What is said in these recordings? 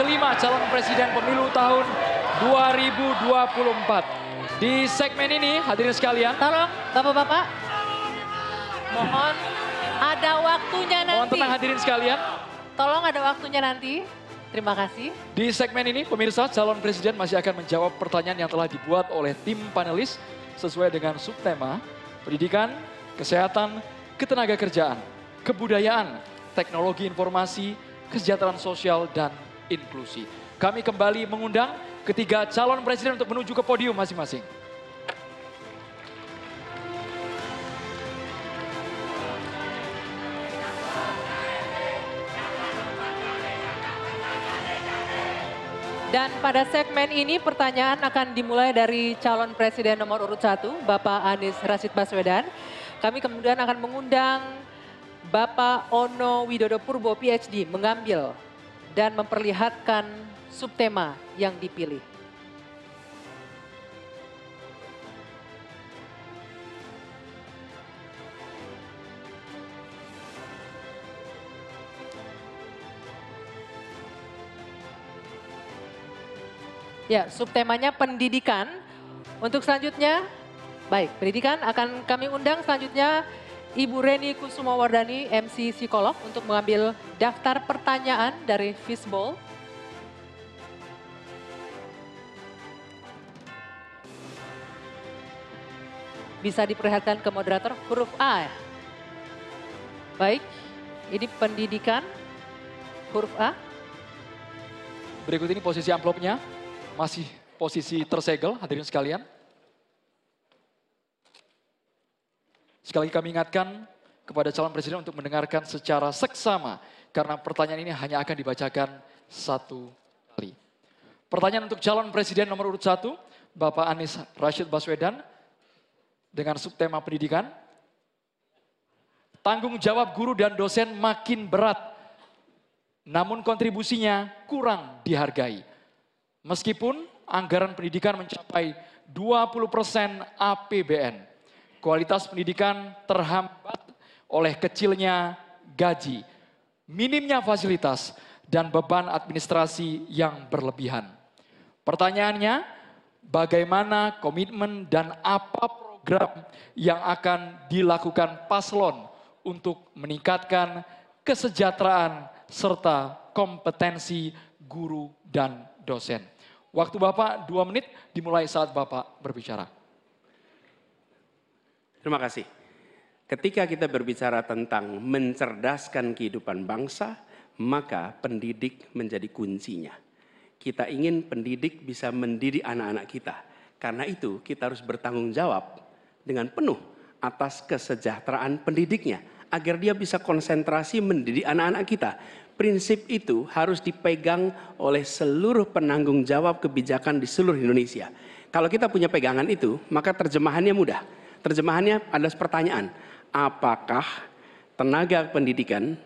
kelima calon presiden pemilu tahun 2024. Di segmen ini hadirin sekalian, Tolong Bapak-Bapak. Mohon ada waktunya nanti. mohon tenang hadirin sekalian. Tolong ada waktunya nanti. Terima kasih. Di segmen ini pemirsa calon presiden masih akan menjawab pertanyaan yang telah dibuat oleh tim panelis sesuai dengan subtema pendidikan, kesehatan, ketenaga kerjaan, kebudayaan, teknologi informasi, kesejahteraan sosial, dan inklusi. Kami kembali mengundang ketiga calon presiden untuk menuju ke podium masing-masing. Dan pada segmen ini pertanyaan akan dimulai dari calon presiden nomor urut 1, Bapak Anies Rashid Baswedan. Kami kemudian akan mengundang Bapak Ono Widodo Purbo PhD mengambil dan memperlihatkan subtema yang dipilih. Ya, subtemanya pendidikan. Untuk selanjutnya, baik, pendidikan akan kami undang selanjutnya Ibu Reni Kusumawardani, MC Psikolog untuk mengambil daftar pertanyaan dari Fishbowl. Bisa diperlihatkan ke moderator huruf A. Baik, ini pendidikan huruf A. Berikut ini posisi amplopnya, masih posisi tersegel hadirin sekalian. Sekali lagi kami ingatkan kepada calon presiden untuk mendengarkan secara seksama karena pertanyaan ini hanya akan dibacakan satu kali. Pertanyaan untuk calon presiden nomor urut satu, Bapak Anies Rashid Baswedan dengan subtema pendidikan. Tanggung jawab guru dan dosen makin berat, namun kontribusinya kurang dihargai. Meskipun anggaran pendidikan mencapai 20% APBN, kualitas pendidikan terhambat oleh kecilnya gaji, minimnya fasilitas, dan beban administrasi yang berlebihan. Pertanyaannya, bagaimana komitmen dan apa program yang akan dilakukan paslon untuk meningkatkan kesejahteraan serta kompetensi guru dan dosen. Waktu Bapak dua menit dimulai saat Bapak berbicara. Terima kasih. Ketika kita berbicara tentang mencerdaskan kehidupan bangsa, maka pendidik menjadi kuncinya. Kita ingin pendidik bisa mendidik anak-anak kita. Karena itu kita harus bertanggung jawab dengan penuh atas kesejahteraan pendidiknya. Agar dia bisa konsentrasi mendidik anak-anak kita. Prinsip itu harus dipegang oleh seluruh penanggung jawab kebijakan di seluruh Indonesia. Kalau kita punya pegangan itu, maka terjemahannya mudah. Terjemahannya adalah pertanyaan, apakah tenaga pendidikan,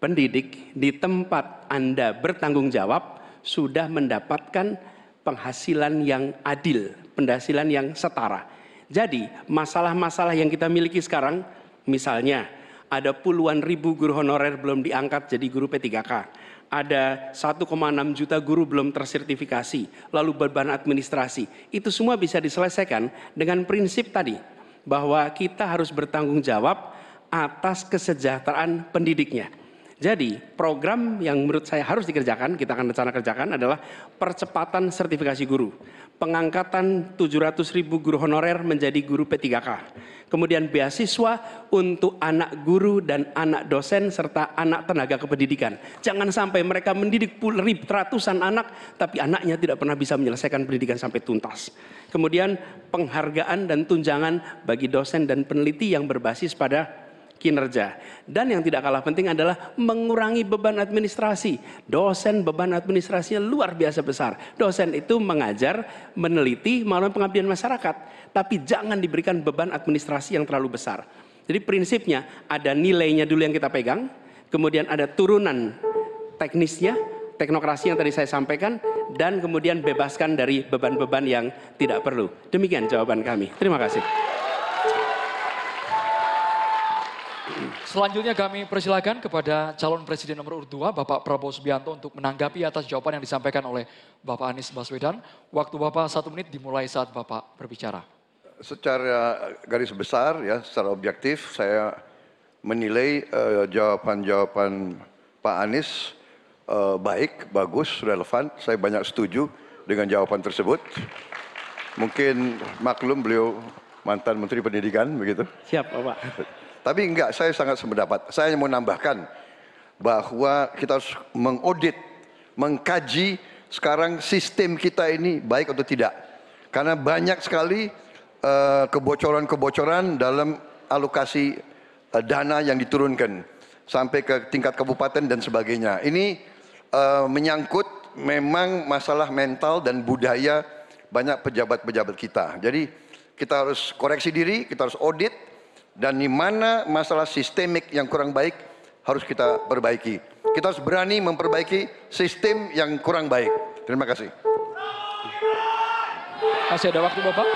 pendidik di tempat Anda bertanggung jawab sudah mendapatkan penghasilan yang adil, penghasilan yang setara. Jadi masalah-masalah yang kita miliki sekarang, misalnya ada puluhan ribu guru honorer belum diangkat jadi guru P3K. Ada 1,6 juta guru belum tersertifikasi, lalu beban administrasi. Itu semua bisa diselesaikan dengan prinsip tadi, bahwa kita harus bertanggung jawab atas kesejahteraan pendidiknya. Jadi program yang menurut saya harus dikerjakan, kita akan rencana kerjakan adalah percepatan sertifikasi guru. Pengangkatan 700 ribu guru honorer menjadi guru P3K. Kemudian beasiswa untuk anak guru dan anak dosen serta anak tenaga kependidikan. Jangan sampai mereka mendidik ribu ratusan anak tapi anaknya tidak pernah bisa menyelesaikan pendidikan sampai tuntas. Kemudian penghargaan dan tunjangan bagi dosen dan peneliti yang berbasis pada kinerja. Dan yang tidak kalah penting adalah mengurangi beban administrasi. Dosen beban administrasinya luar biasa besar. Dosen itu mengajar, meneliti melalui pengabdian masyarakat. Tapi jangan diberikan beban administrasi yang terlalu besar. Jadi prinsipnya ada nilainya dulu yang kita pegang, kemudian ada turunan teknisnya, teknokrasi yang tadi saya sampaikan, dan kemudian bebaskan dari beban-beban yang tidak perlu. Demikian jawaban kami. Terima kasih. Selanjutnya kami persilakan kepada calon presiden nomor urut 2, Bapak Prabowo Subianto untuk menanggapi atas jawaban yang disampaikan oleh Bapak Anies Baswedan. Waktu Bapak satu menit dimulai saat Bapak berbicara. Secara garis besar ya, secara objektif saya menilai eh, jawaban-jawaban Pak Anies eh, baik, bagus, relevan. Saya banyak setuju dengan jawaban tersebut. Mungkin maklum beliau mantan Menteri Pendidikan begitu. Siap, Bapak. Tapi enggak, saya sangat sependapat. Saya mau nambahkan bahwa kita harus mengaudit, mengkaji sekarang sistem kita ini baik atau tidak. Karena banyak sekali eh, kebocoran-kebocoran dalam alokasi eh, dana yang diturunkan sampai ke tingkat kabupaten dan sebagainya. Ini uh, menyangkut memang masalah mental dan budaya banyak pejabat-pejabat kita. Jadi kita harus koreksi diri, kita harus audit dan di mana masalah sistemik yang kurang baik harus kita perbaiki. Kita harus berani memperbaiki sistem yang kurang baik. Terima kasih. Masih ada waktu Bapak?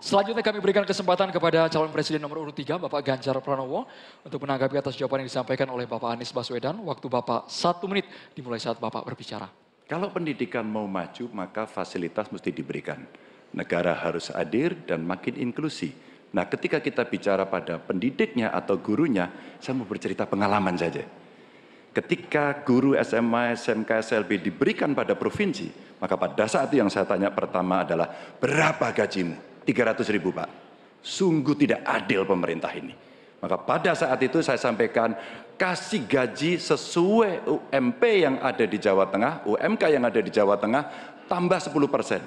Selanjutnya kami berikan kesempatan kepada calon presiden nomor urut 3, Bapak Ganjar Pranowo, untuk menanggapi atas jawaban yang disampaikan oleh Bapak Anies Baswedan. Waktu Bapak satu menit dimulai saat Bapak berbicara. Kalau pendidikan mau maju, maka fasilitas mesti diberikan. Negara harus hadir dan makin inklusi. Nah, ketika kita bicara pada pendidiknya atau gurunya, saya mau bercerita pengalaman saja. Ketika guru SMA, SMK, SLB diberikan pada provinsi, maka pada saat itu yang saya tanya pertama adalah, berapa gajimu? 300 ribu Pak. Sungguh tidak adil pemerintah ini. Maka pada saat itu saya sampaikan, kasih gaji sesuai UMP yang ada di Jawa Tengah, UMK yang ada di Jawa Tengah, tambah 10 persen.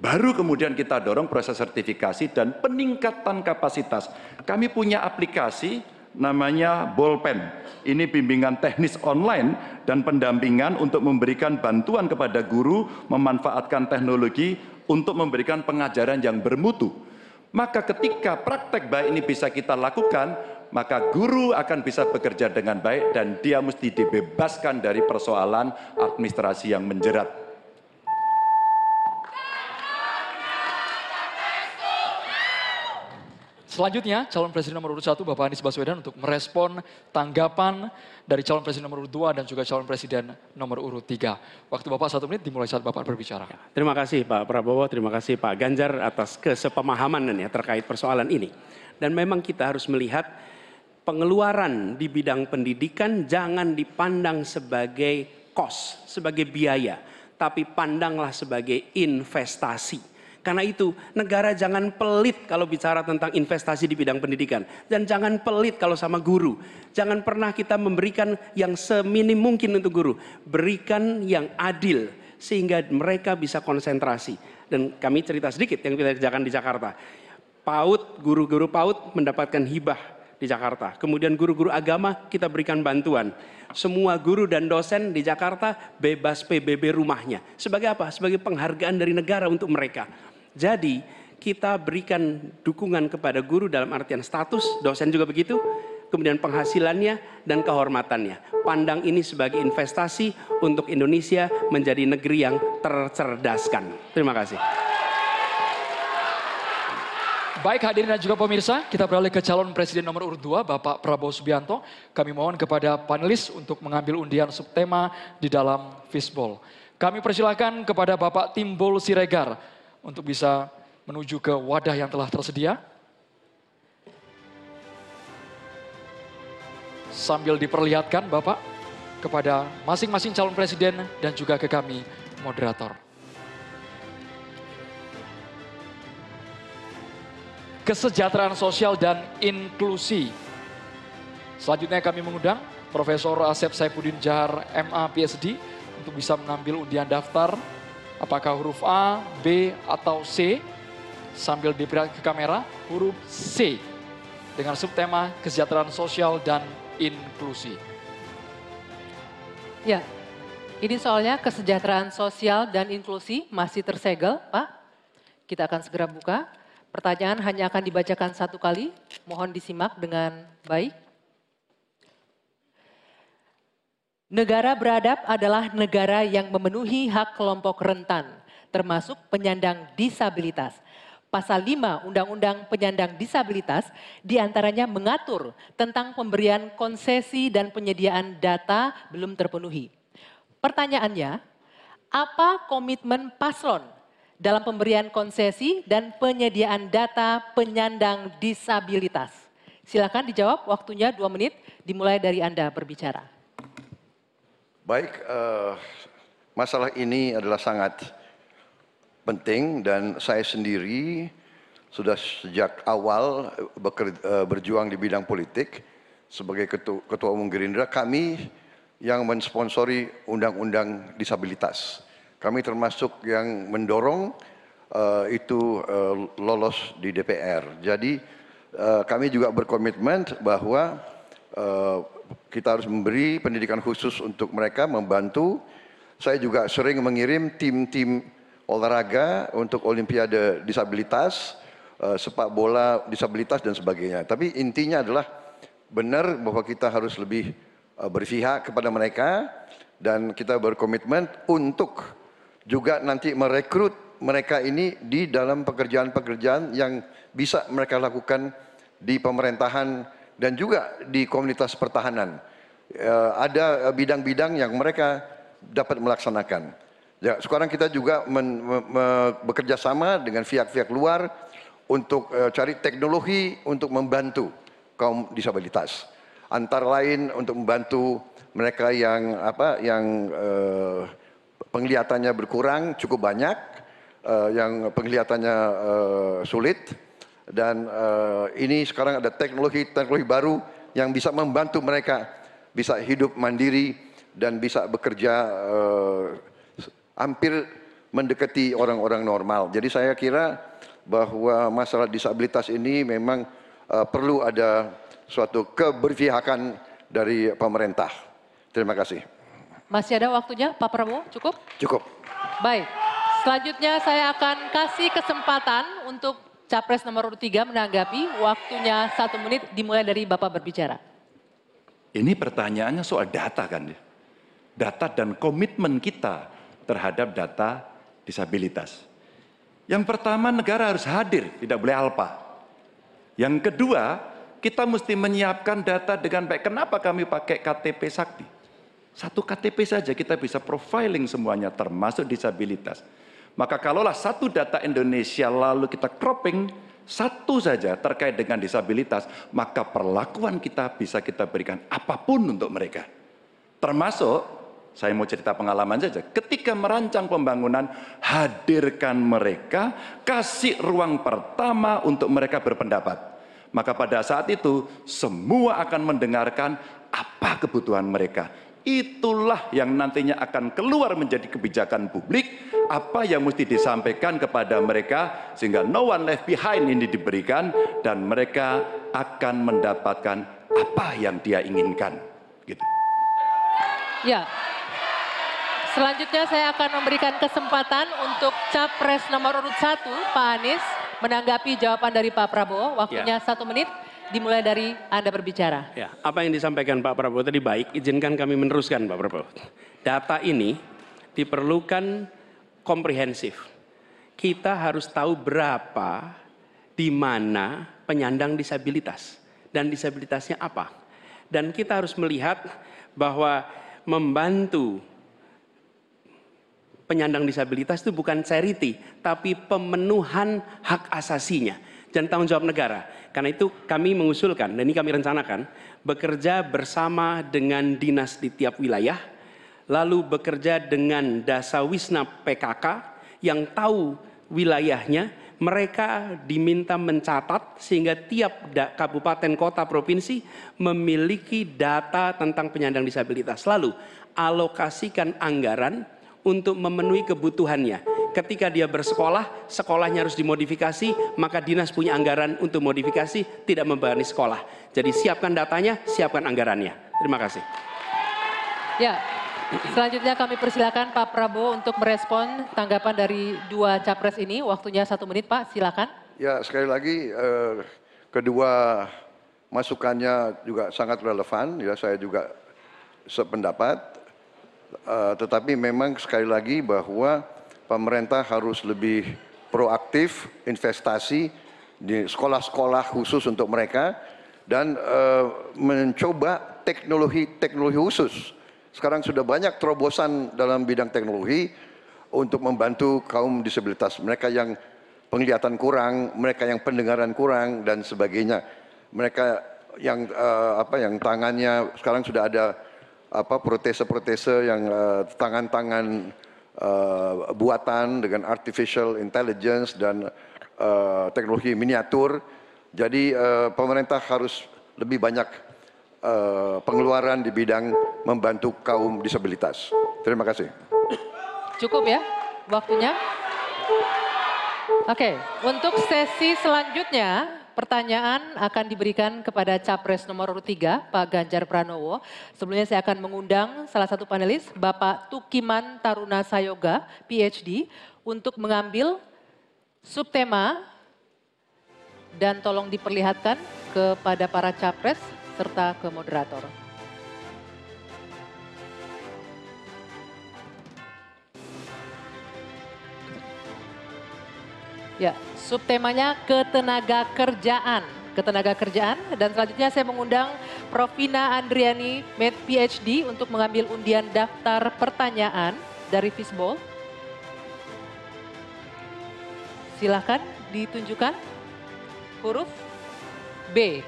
Baru kemudian kita dorong proses sertifikasi dan peningkatan kapasitas. Kami punya aplikasi namanya Bolpen. Ini bimbingan teknis online dan pendampingan untuk memberikan bantuan kepada guru memanfaatkan teknologi untuk memberikan pengajaran yang bermutu. Maka ketika praktek baik ini bisa kita lakukan, maka guru akan bisa bekerja dengan baik dan dia mesti dibebaskan dari persoalan administrasi yang menjerat. Selanjutnya, calon presiden nomor urut 1 Bapak Anies Baswedan untuk merespon tanggapan dari calon presiden nomor urut 2 dan juga calon presiden nomor urut 3. Waktu Bapak satu menit dimulai saat Bapak berbicara. Terima kasih Pak Prabowo, terima kasih Pak Ganjar atas kesepemahaman ya terkait persoalan ini. Dan memang kita harus melihat pengeluaran di bidang pendidikan jangan dipandang sebagai cost, sebagai biaya, tapi pandanglah sebagai investasi. Karena itu negara jangan pelit kalau bicara tentang investasi di bidang pendidikan. Dan jangan pelit kalau sama guru. Jangan pernah kita memberikan yang seminim mungkin untuk guru. Berikan yang adil sehingga mereka bisa konsentrasi. Dan kami cerita sedikit yang kita kerjakan di Jakarta. PAUD, guru-guru PAUD mendapatkan hibah di Jakarta. Kemudian guru-guru agama kita berikan bantuan. Semua guru dan dosen di Jakarta bebas PBB rumahnya. Sebagai apa? Sebagai penghargaan dari negara untuk mereka. Jadi kita berikan dukungan kepada guru dalam artian status, dosen juga begitu, kemudian penghasilannya dan kehormatannya. Pandang ini sebagai investasi untuk Indonesia menjadi negeri yang tercerdaskan. Terima kasih. Baik hadirin dan juga pemirsa, kita beralih ke calon presiden nomor urut 2, Bapak Prabowo Subianto. Kami mohon kepada panelis untuk mengambil undian subtema di dalam fishbowl. Kami persilakan kepada Bapak Timbul Siregar untuk bisa menuju ke wadah yang telah tersedia. Sambil diperlihatkan Bapak kepada masing-masing calon presiden dan juga ke kami moderator. Kesejahteraan sosial dan inklusi. Selanjutnya kami mengundang Profesor Asep Saipudin Jahar MA PhD untuk bisa mengambil undian daftar Apakah huruf A, B, atau C? Sambil diperlihatkan ke kamera, huruf C. Dengan subtema kesejahteraan sosial dan inklusi. Ya, ini soalnya kesejahteraan sosial dan inklusi masih tersegel, Pak. Kita akan segera buka. Pertanyaan hanya akan dibacakan satu kali. Mohon disimak dengan baik. Negara beradab adalah negara yang memenuhi hak kelompok rentan, termasuk penyandang disabilitas. Pasal 5 Undang-Undang Penyandang Disabilitas di antaranya mengatur tentang pemberian konsesi dan penyediaan data belum terpenuhi. Pertanyaannya, apa komitmen paslon dalam pemberian konsesi dan penyediaan data penyandang disabilitas? Silakan dijawab, waktunya dua menit, dimulai dari Anda berbicara. Baik, uh, masalah ini adalah sangat penting dan saya sendiri sudah sejak awal bekerja, uh, berjuang di bidang politik sebagai ketua, ketua umum Gerindra, kami yang mensponsori undang-undang disabilitas. Kami termasuk yang mendorong uh, itu uh, lolos di DPR. Jadi Eh, kami juga berkomitmen bahwa uh, kita harus memberi pendidikan khusus untuk mereka, membantu. Saya juga sering mengirim tim-tim olahraga untuk olimpiade disabilitas, uh, sepak bola disabilitas dan sebagainya. Tapi intinya adalah benar bahwa kita harus lebih uh, berpihak kepada mereka dan kita berkomitmen untuk juga nanti merekrut mereka ini di dalam pekerjaan-pekerjaan yang bisa mereka lakukan di pemerintahan dan juga di komunitas pertahanan. Uh, ada bidang-bidang yang mereka dapat melaksanakan. Ya, sekarang kita juga men, me, me, bekerja sama dengan pihak-pihak luar untuk uh, cari teknologi untuk membantu kaum disabilitas. Antara lain untuk membantu mereka yang apa yang uh, penglihatannya berkurang cukup banyak, uh, yang penglihatannya uh, sulit dan uh, ini sekarang ada teknologi-teknologi baru yang bisa membantu mereka bisa hidup mandiri dan bisa bekerja uh, hampir mendekati orang-orang normal. Jadi saya kira bahwa masalah disabilitas ini memang uh, perlu ada suatu keberpihakan dari pemerintah. Terima kasih. Masih ada waktunya Pak Prabowo? Cukup? Cukup. Baik. Selanjutnya saya akan kasih kesempatan untuk Capres nomor urut 3 menanggapi waktunya satu menit dimulai dari Bapak berbicara. Ini pertanyaannya soal data kan ya. Data dan komitmen kita terhadap data disabilitas. Yang pertama negara harus hadir, tidak boleh alpa. Yang kedua, kita mesti menyiapkan data dengan baik. Kenapa kami pakai KTP Sakti? Satu KTP saja kita bisa profiling semuanya termasuk disabilitas. Maka kalaulah satu data Indonesia lalu kita cropping satu saja terkait dengan disabilitas, maka perlakuan kita bisa kita berikan apa pun untuk mereka. Termasuk saya mau cerita pengalaman saja. Ketika merancang pembangunan, hadirkan mereka, kasih ruang pertama untuk mereka berpendapat. Maka pada saat itu semua akan mendengarkan apa kebutuhan mereka itulah yang nantinya akan keluar menjadi kebijakan publik apa yang mesti disampaikan kepada mereka sehingga no one left behind ini diberikan dan mereka akan mendapatkan apa yang dia inginkan gitu. Ya. Selanjutnya saya akan memberikan kesempatan untuk capres nomor urut satu Pak Anies menanggapi jawaban dari Pak Prabowo. Waktunya ya. satu menit dimulai dari Anda berbicara. Ya, apa yang disampaikan Pak Prabowo tadi baik, izinkan kami meneruskan Pak Prabowo. Data ini diperlukan komprehensif. Kita harus tahu berapa, di mana penyandang disabilitas, dan disabilitasnya apa. Dan kita harus melihat bahwa membantu penyandang disabilitas itu bukan charity, tapi pemenuhan hak asasinya dan tanggung jawab negara. Karena itu kami mengusulkan dan ini kami rencanakan bekerja bersama dengan dinas di tiap wilayah, lalu bekerja dengan dasa wisna PKK yang tahu wilayahnya, mereka diminta mencatat sehingga tiap kabupaten, kota, provinsi memiliki data tentang penyandang disabilitas. Lalu alokasikan anggaran untuk memenuhi kebutuhannya. Ketika dia bersekolah, sekolahnya harus dimodifikasi, maka dinas punya anggaran untuk modifikasi, tidak membebani sekolah. Jadi siapkan datanya, siapkan anggarannya. Terima kasih. Ya, selanjutnya kami persilakan Pak Prabowo untuk merespon tanggapan dari dua capres ini. Waktunya satu menit Pak, silakan. Ya, sekali lagi eh, kedua masukannya juga sangat relevan. Ya, saya juga sependapat tetapi memang sekali lagi bahwa pemerintah harus lebih proaktif investasi di sekolah-sekolah khusus untuk mereka dan uh, mencoba teknologi-teknologi khusus. Sekarang sudah banyak terobosan dalam bidang teknologi untuk membantu kaum disabilitas, mereka yang penglihatan kurang, mereka yang pendengaran kurang dan sebagainya. Mereka yang uh, apa yang tangannya sekarang sudah ada apa protese-protese yang uh, tangan-tangan uh, buatan dengan artificial intelligence dan uh, teknologi miniatur. Jadi uh, pemerintah harus lebih banyak uh, pengeluaran di bidang membantu kaum disabilitas. Terima kasih. Cukup ya waktunya? Oke, untuk sesi selanjutnya pertanyaan akan diberikan kepada Capres nomor urut 3, Pak Ganjar Pranowo. Sebelumnya saya akan mengundang salah satu panelis, Bapak Tukiman Taruna Sayoga, PhD, untuk mengambil subtema dan tolong diperlihatkan kepada para capres serta ke moderator. Ya, subtemanya ketenaga kerjaan. Ketenaga kerjaan dan selanjutnya saya mengundang Prof. Vina Andriani, Med PhD untuk mengambil undian daftar pertanyaan dari Fishbowl. Silahkan ditunjukkan huruf B.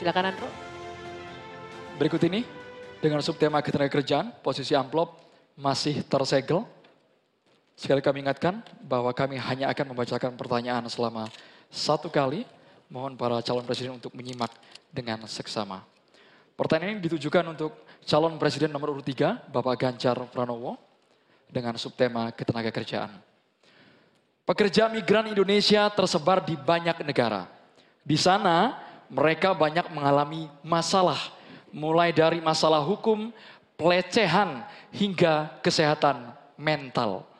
Silakan Andro. Berikut ini dengan subtema ketenaga kerjaan, posisi amplop masih tersegel. Sekali kami ingatkan bahwa kami hanya akan membacakan pertanyaan selama satu kali. Mohon para calon presiden untuk menyimak dengan seksama. Pertanyaan ini ditujukan untuk calon presiden nomor urut 3, Bapak Ganjar Pranowo, dengan subtema ketenaga kerjaan. Pekerja migran Indonesia tersebar di banyak negara. Di sana mereka banyak mengalami masalah, mulai dari masalah hukum, pelecehan, hingga kesehatan mental.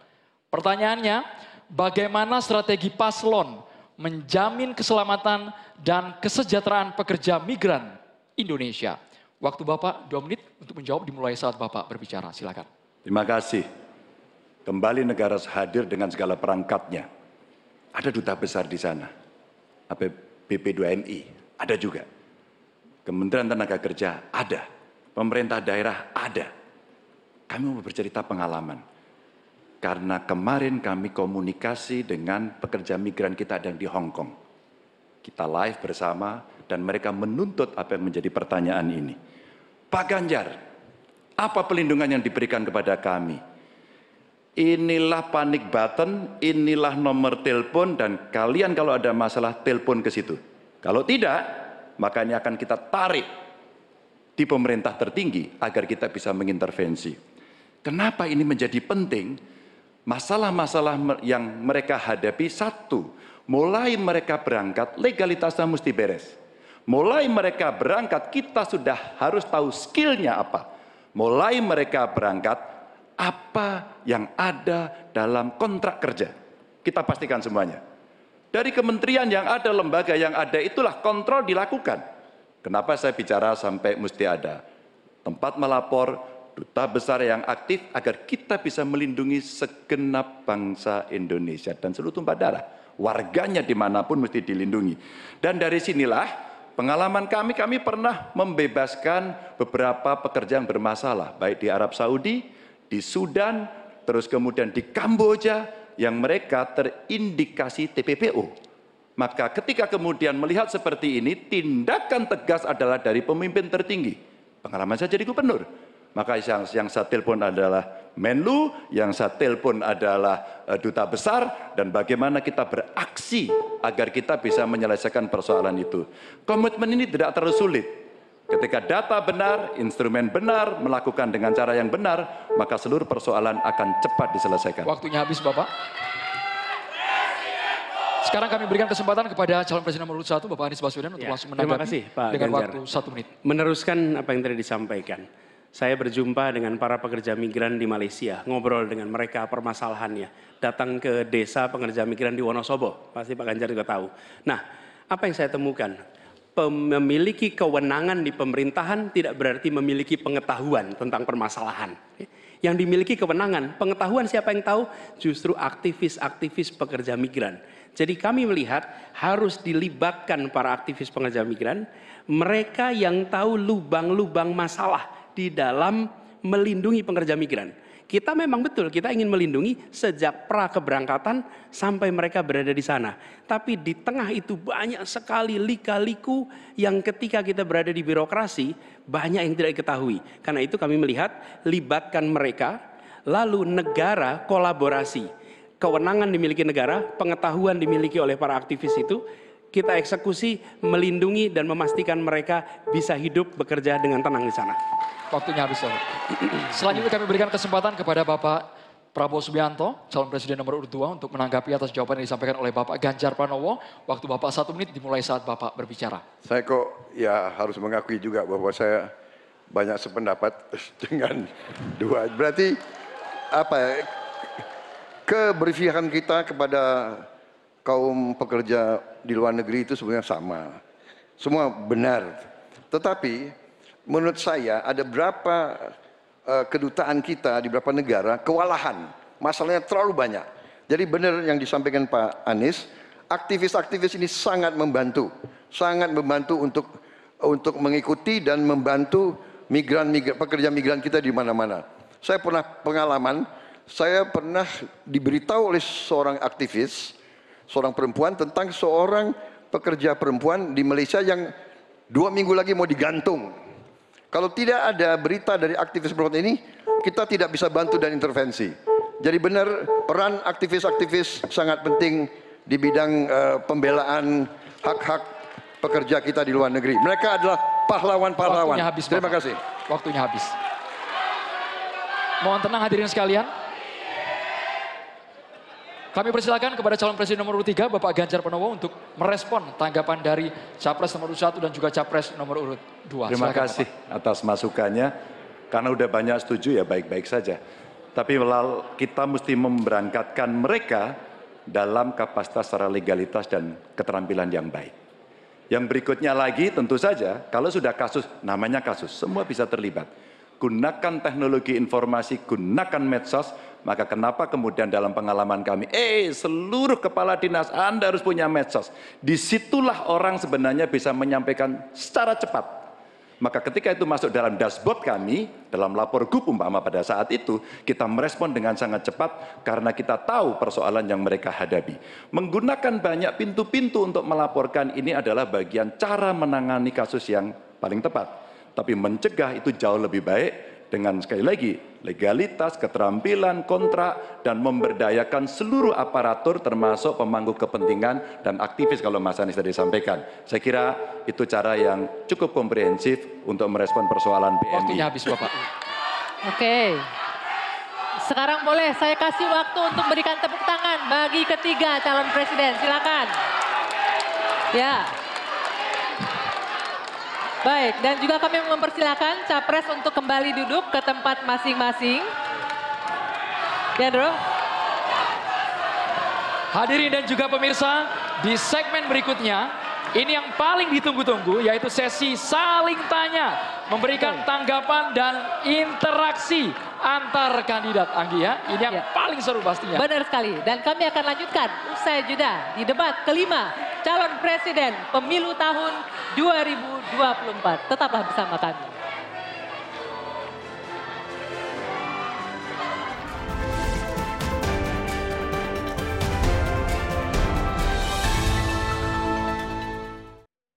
Pertanyaannya, bagaimana strategi paslon menjamin keselamatan dan kesejahteraan pekerja migran Indonesia? Waktu Bapak dua menit untuk menjawab dimulai saat Bapak berbicara. Silakan. Terima kasih. Kembali negara hadir dengan segala perangkatnya. Ada duta besar di sana. BP2MI ada juga. Kementerian Tenaga Kerja ada. Pemerintah daerah ada. Kami mau bercerita pengalaman karena kemarin kami komunikasi dengan pekerja migran kita yang di Hong Kong. Kita live bersama dan mereka menuntut apa yang menjadi pertanyaan ini. Pak Ganjar, apa pelindungan yang diberikan kepada kami? Inilah panik button, inilah nomor telepon dan kalian kalau ada masalah telepon ke situ. Kalau tidak, maka ini akan kita tarik di pemerintah tertinggi agar kita bisa mengintervensi. Kenapa ini menjadi penting? Masalah-masalah yang mereka hadapi satu, mulai mereka berangkat legalitasnya mesti beres. Mulai mereka berangkat kita sudah harus tahu skillnya apa. Mulai mereka berangkat apa yang ada dalam kontrak kerja. Kita pastikan semuanya. Dari kementerian yang ada, lembaga yang ada, itulah kontrol dilakukan. Kenapa saya bicara sampai mesti ada tempat melapor, duta besar yang aktif agar kita bisa melindungi segenap bangsa Indonesia dan seluruh tumpah darah. Warganya di mana pun mesti dilindungi. Dan dari sinilah pengalaman kami, kami pernah membebaskan beberapa pekerja yang bermasalah. Baik di Arab Saudi, di Sudan, terus kemudian di Kamboja yang mereka terindikasi TPPO. Maka ketika kemudian melihat seperti ini, tindakan tegas adalah dari pemimpin tertinggi. Pengalaman saya jadi gubernur maka yang, yang saya telepon adalah Menlu, yang saya telepon adalah uh, duta besar, dan bagaimana kita beraksi agar kita bisa menyelesaikan persoalan itu. Komitmen ini tidak terlalu sulit. Ketika data benar, instrumen benar, melakukan dengan cara yang benar, maka seluruh persoalan akan cepat diselesaikan. Waktunya habis Bapak. Sekarang kami berikan kesempatan kepada calon presiden nomor satu Bapak Anies Baswedan untuk ya, langsung menanggapi terima kasih, Pak dengan Ganjar. waktu satu menit. Meneruskan apa yang tadi disampaikan saya berjumpa dengan para pekerja migran di Malaysia, ngobrol dengan mereka permasalahannya. Datang ke desa pekerja migran di Wonosobo, pasti Pak Ganjar juga tahu. Nah, apa yang saya temukan? Memiliki kewenangan di pemerintahan tidak berarti memiliki pengetahuan tentang permasalahan. yang dimiliki kewenangan. Pengetahuan siapa yang tahu? Justru aktivis-aktivis pekerja migran. Jadi kami melihat harus dilibatkan para aktivis pekerja migran, mereka yang tahu lubang-lubang masalah di dalam melindungi pekerja migran. Kita memang betul, kita ingin melindungi sejak pra keberangkatan sampai mereka berada di sana. Tapi di tengah itu banyak sekali lika-liku yang ketika kita berada di birokrasi banyak yang tidak diketahui. Karena itu kami melihat libatkan mereka, lalu negara kolaborasi. Kewenangan dimiliki negara, pengetahuan dimiliki oleh para aktivis itu, kita eksekusi, melindungi dan memastikan mereka bisa hidup bekerja dengan tenang di sana. Waktunya habis. Selanjutnya kami berikan kesempatan kepada Bapak Prabowo Subianto, calon presiden nomor urut 2 untuk menanggapi atas jawaban yang disampaikan oleh Bapak Ganjar Pranowo. Waktu Bapak satu menit dimulai saat Bapak berbicara. Saya kok ya harus mengakui juga bahwa saya banyak sependapat dengan dua. Berarti apa ya, keberpihakan kita kepada kaum pekerja di luar negeri itu sebenarnya sama. Semua benar. Tetapi menurut saya ada berapa uh, kedutaan kita di beberapa negara kewalahan. Masalahnya terlalu banyak. Jadi benar yang disampaikan Pak Anies, aktivis-aktivis ini sangat membantu, sangat membantu untuk untuk mengikuti dan membantu migran, migran pekerja migran kita di mana-mana. Saya pernah pengalaman, saya pernah diberitahu oleh seorang aktivis, seorang perempuan tentang seorang pekerja perempuan di Malaysia yang dua minggu lagi mau digantung kalau tidak ada berita dari aktivis perempuan ini, kita tidak bisa bantu dan intervensi. Jadi benar peran aktivis-aktivis sangat penting di bidang uh, pembelaan hak-hak pekerja kita di luar negeri. Mereka adalah pahlawan-pahlawan. Terima kasih. Waktunya habis. Mohon tenang hadirin sekalian. Kami persilakan kepada calon presiden nomor urut 3 Bapak Ganjar Pranowo untuk merespon tanggapan dari capres nomor urut 1 dan juga capres nomor urut 2. Terima Silakan, kasih Bapak. atas masukannya. Karena udah banyak setuju ya baik-baik saja. Tapi kita mesti memberangkatkan mereka dalam kapasitas secara legalitas dan keterampilan yang baik. Yang berikutnya lagi tentu saja kalau sudah kasus, namanya kasus, semua bisa terlibat. Gunakan teknologi informasi, gunakan medsos, maka kenapa kemudian dalam pengalaman kami, eh seluruh kepala dinas Anda harus punya medsos. Di situlah orang sebenarnya bisa menyampaikan secara cepat. Maka ketika itu masuk dalam dashboard kami, dalam lapor GUP umpama pada saat itu, kita merespon dengan sangat cepat karena kita tahu persoalan yang mereka hadapi. Menggunakan banyak pintu-pintu untuk melaporkan ini adalah bagian cara menangani kasus yang paling tepat. Tapi mencegah itu jauh lebih baik dengan sekali lagi legalitas, keterampilan, kontrak, dan memberdayakan seluruh aparatur termasuk pemangku kepentingan dan aktivis kalau Mas Anies tadi sampaikan. Saya kira itu cara yang cukup komprehensif untuk merespon persoalan PMI. Waktunya habis Bapak. Oke. Sekarang boleh saya kasih waktu untuk berikan tepuk tangan bagi ketiga calon presiden. Silakan. Ya. Baik, dan juga kami mempersilahkan capres untuk kembali duduk ke tempat masing-masing. Ya, Bro. Hadirin dan juga pemirsa, di segmen berikutnya, ini yang paling ditunggu-tunggu yaitu sesi saling tanya, memberikan tanggapan dan interaksi antar kandidat Anggi ya. Ini yang ya. paling seru pastinya. Benar sekali. Dan kami akan lanjutkan usai jeda di debat kelima calon presiden pemilu tahun 2024. Tetaplah bersama kami.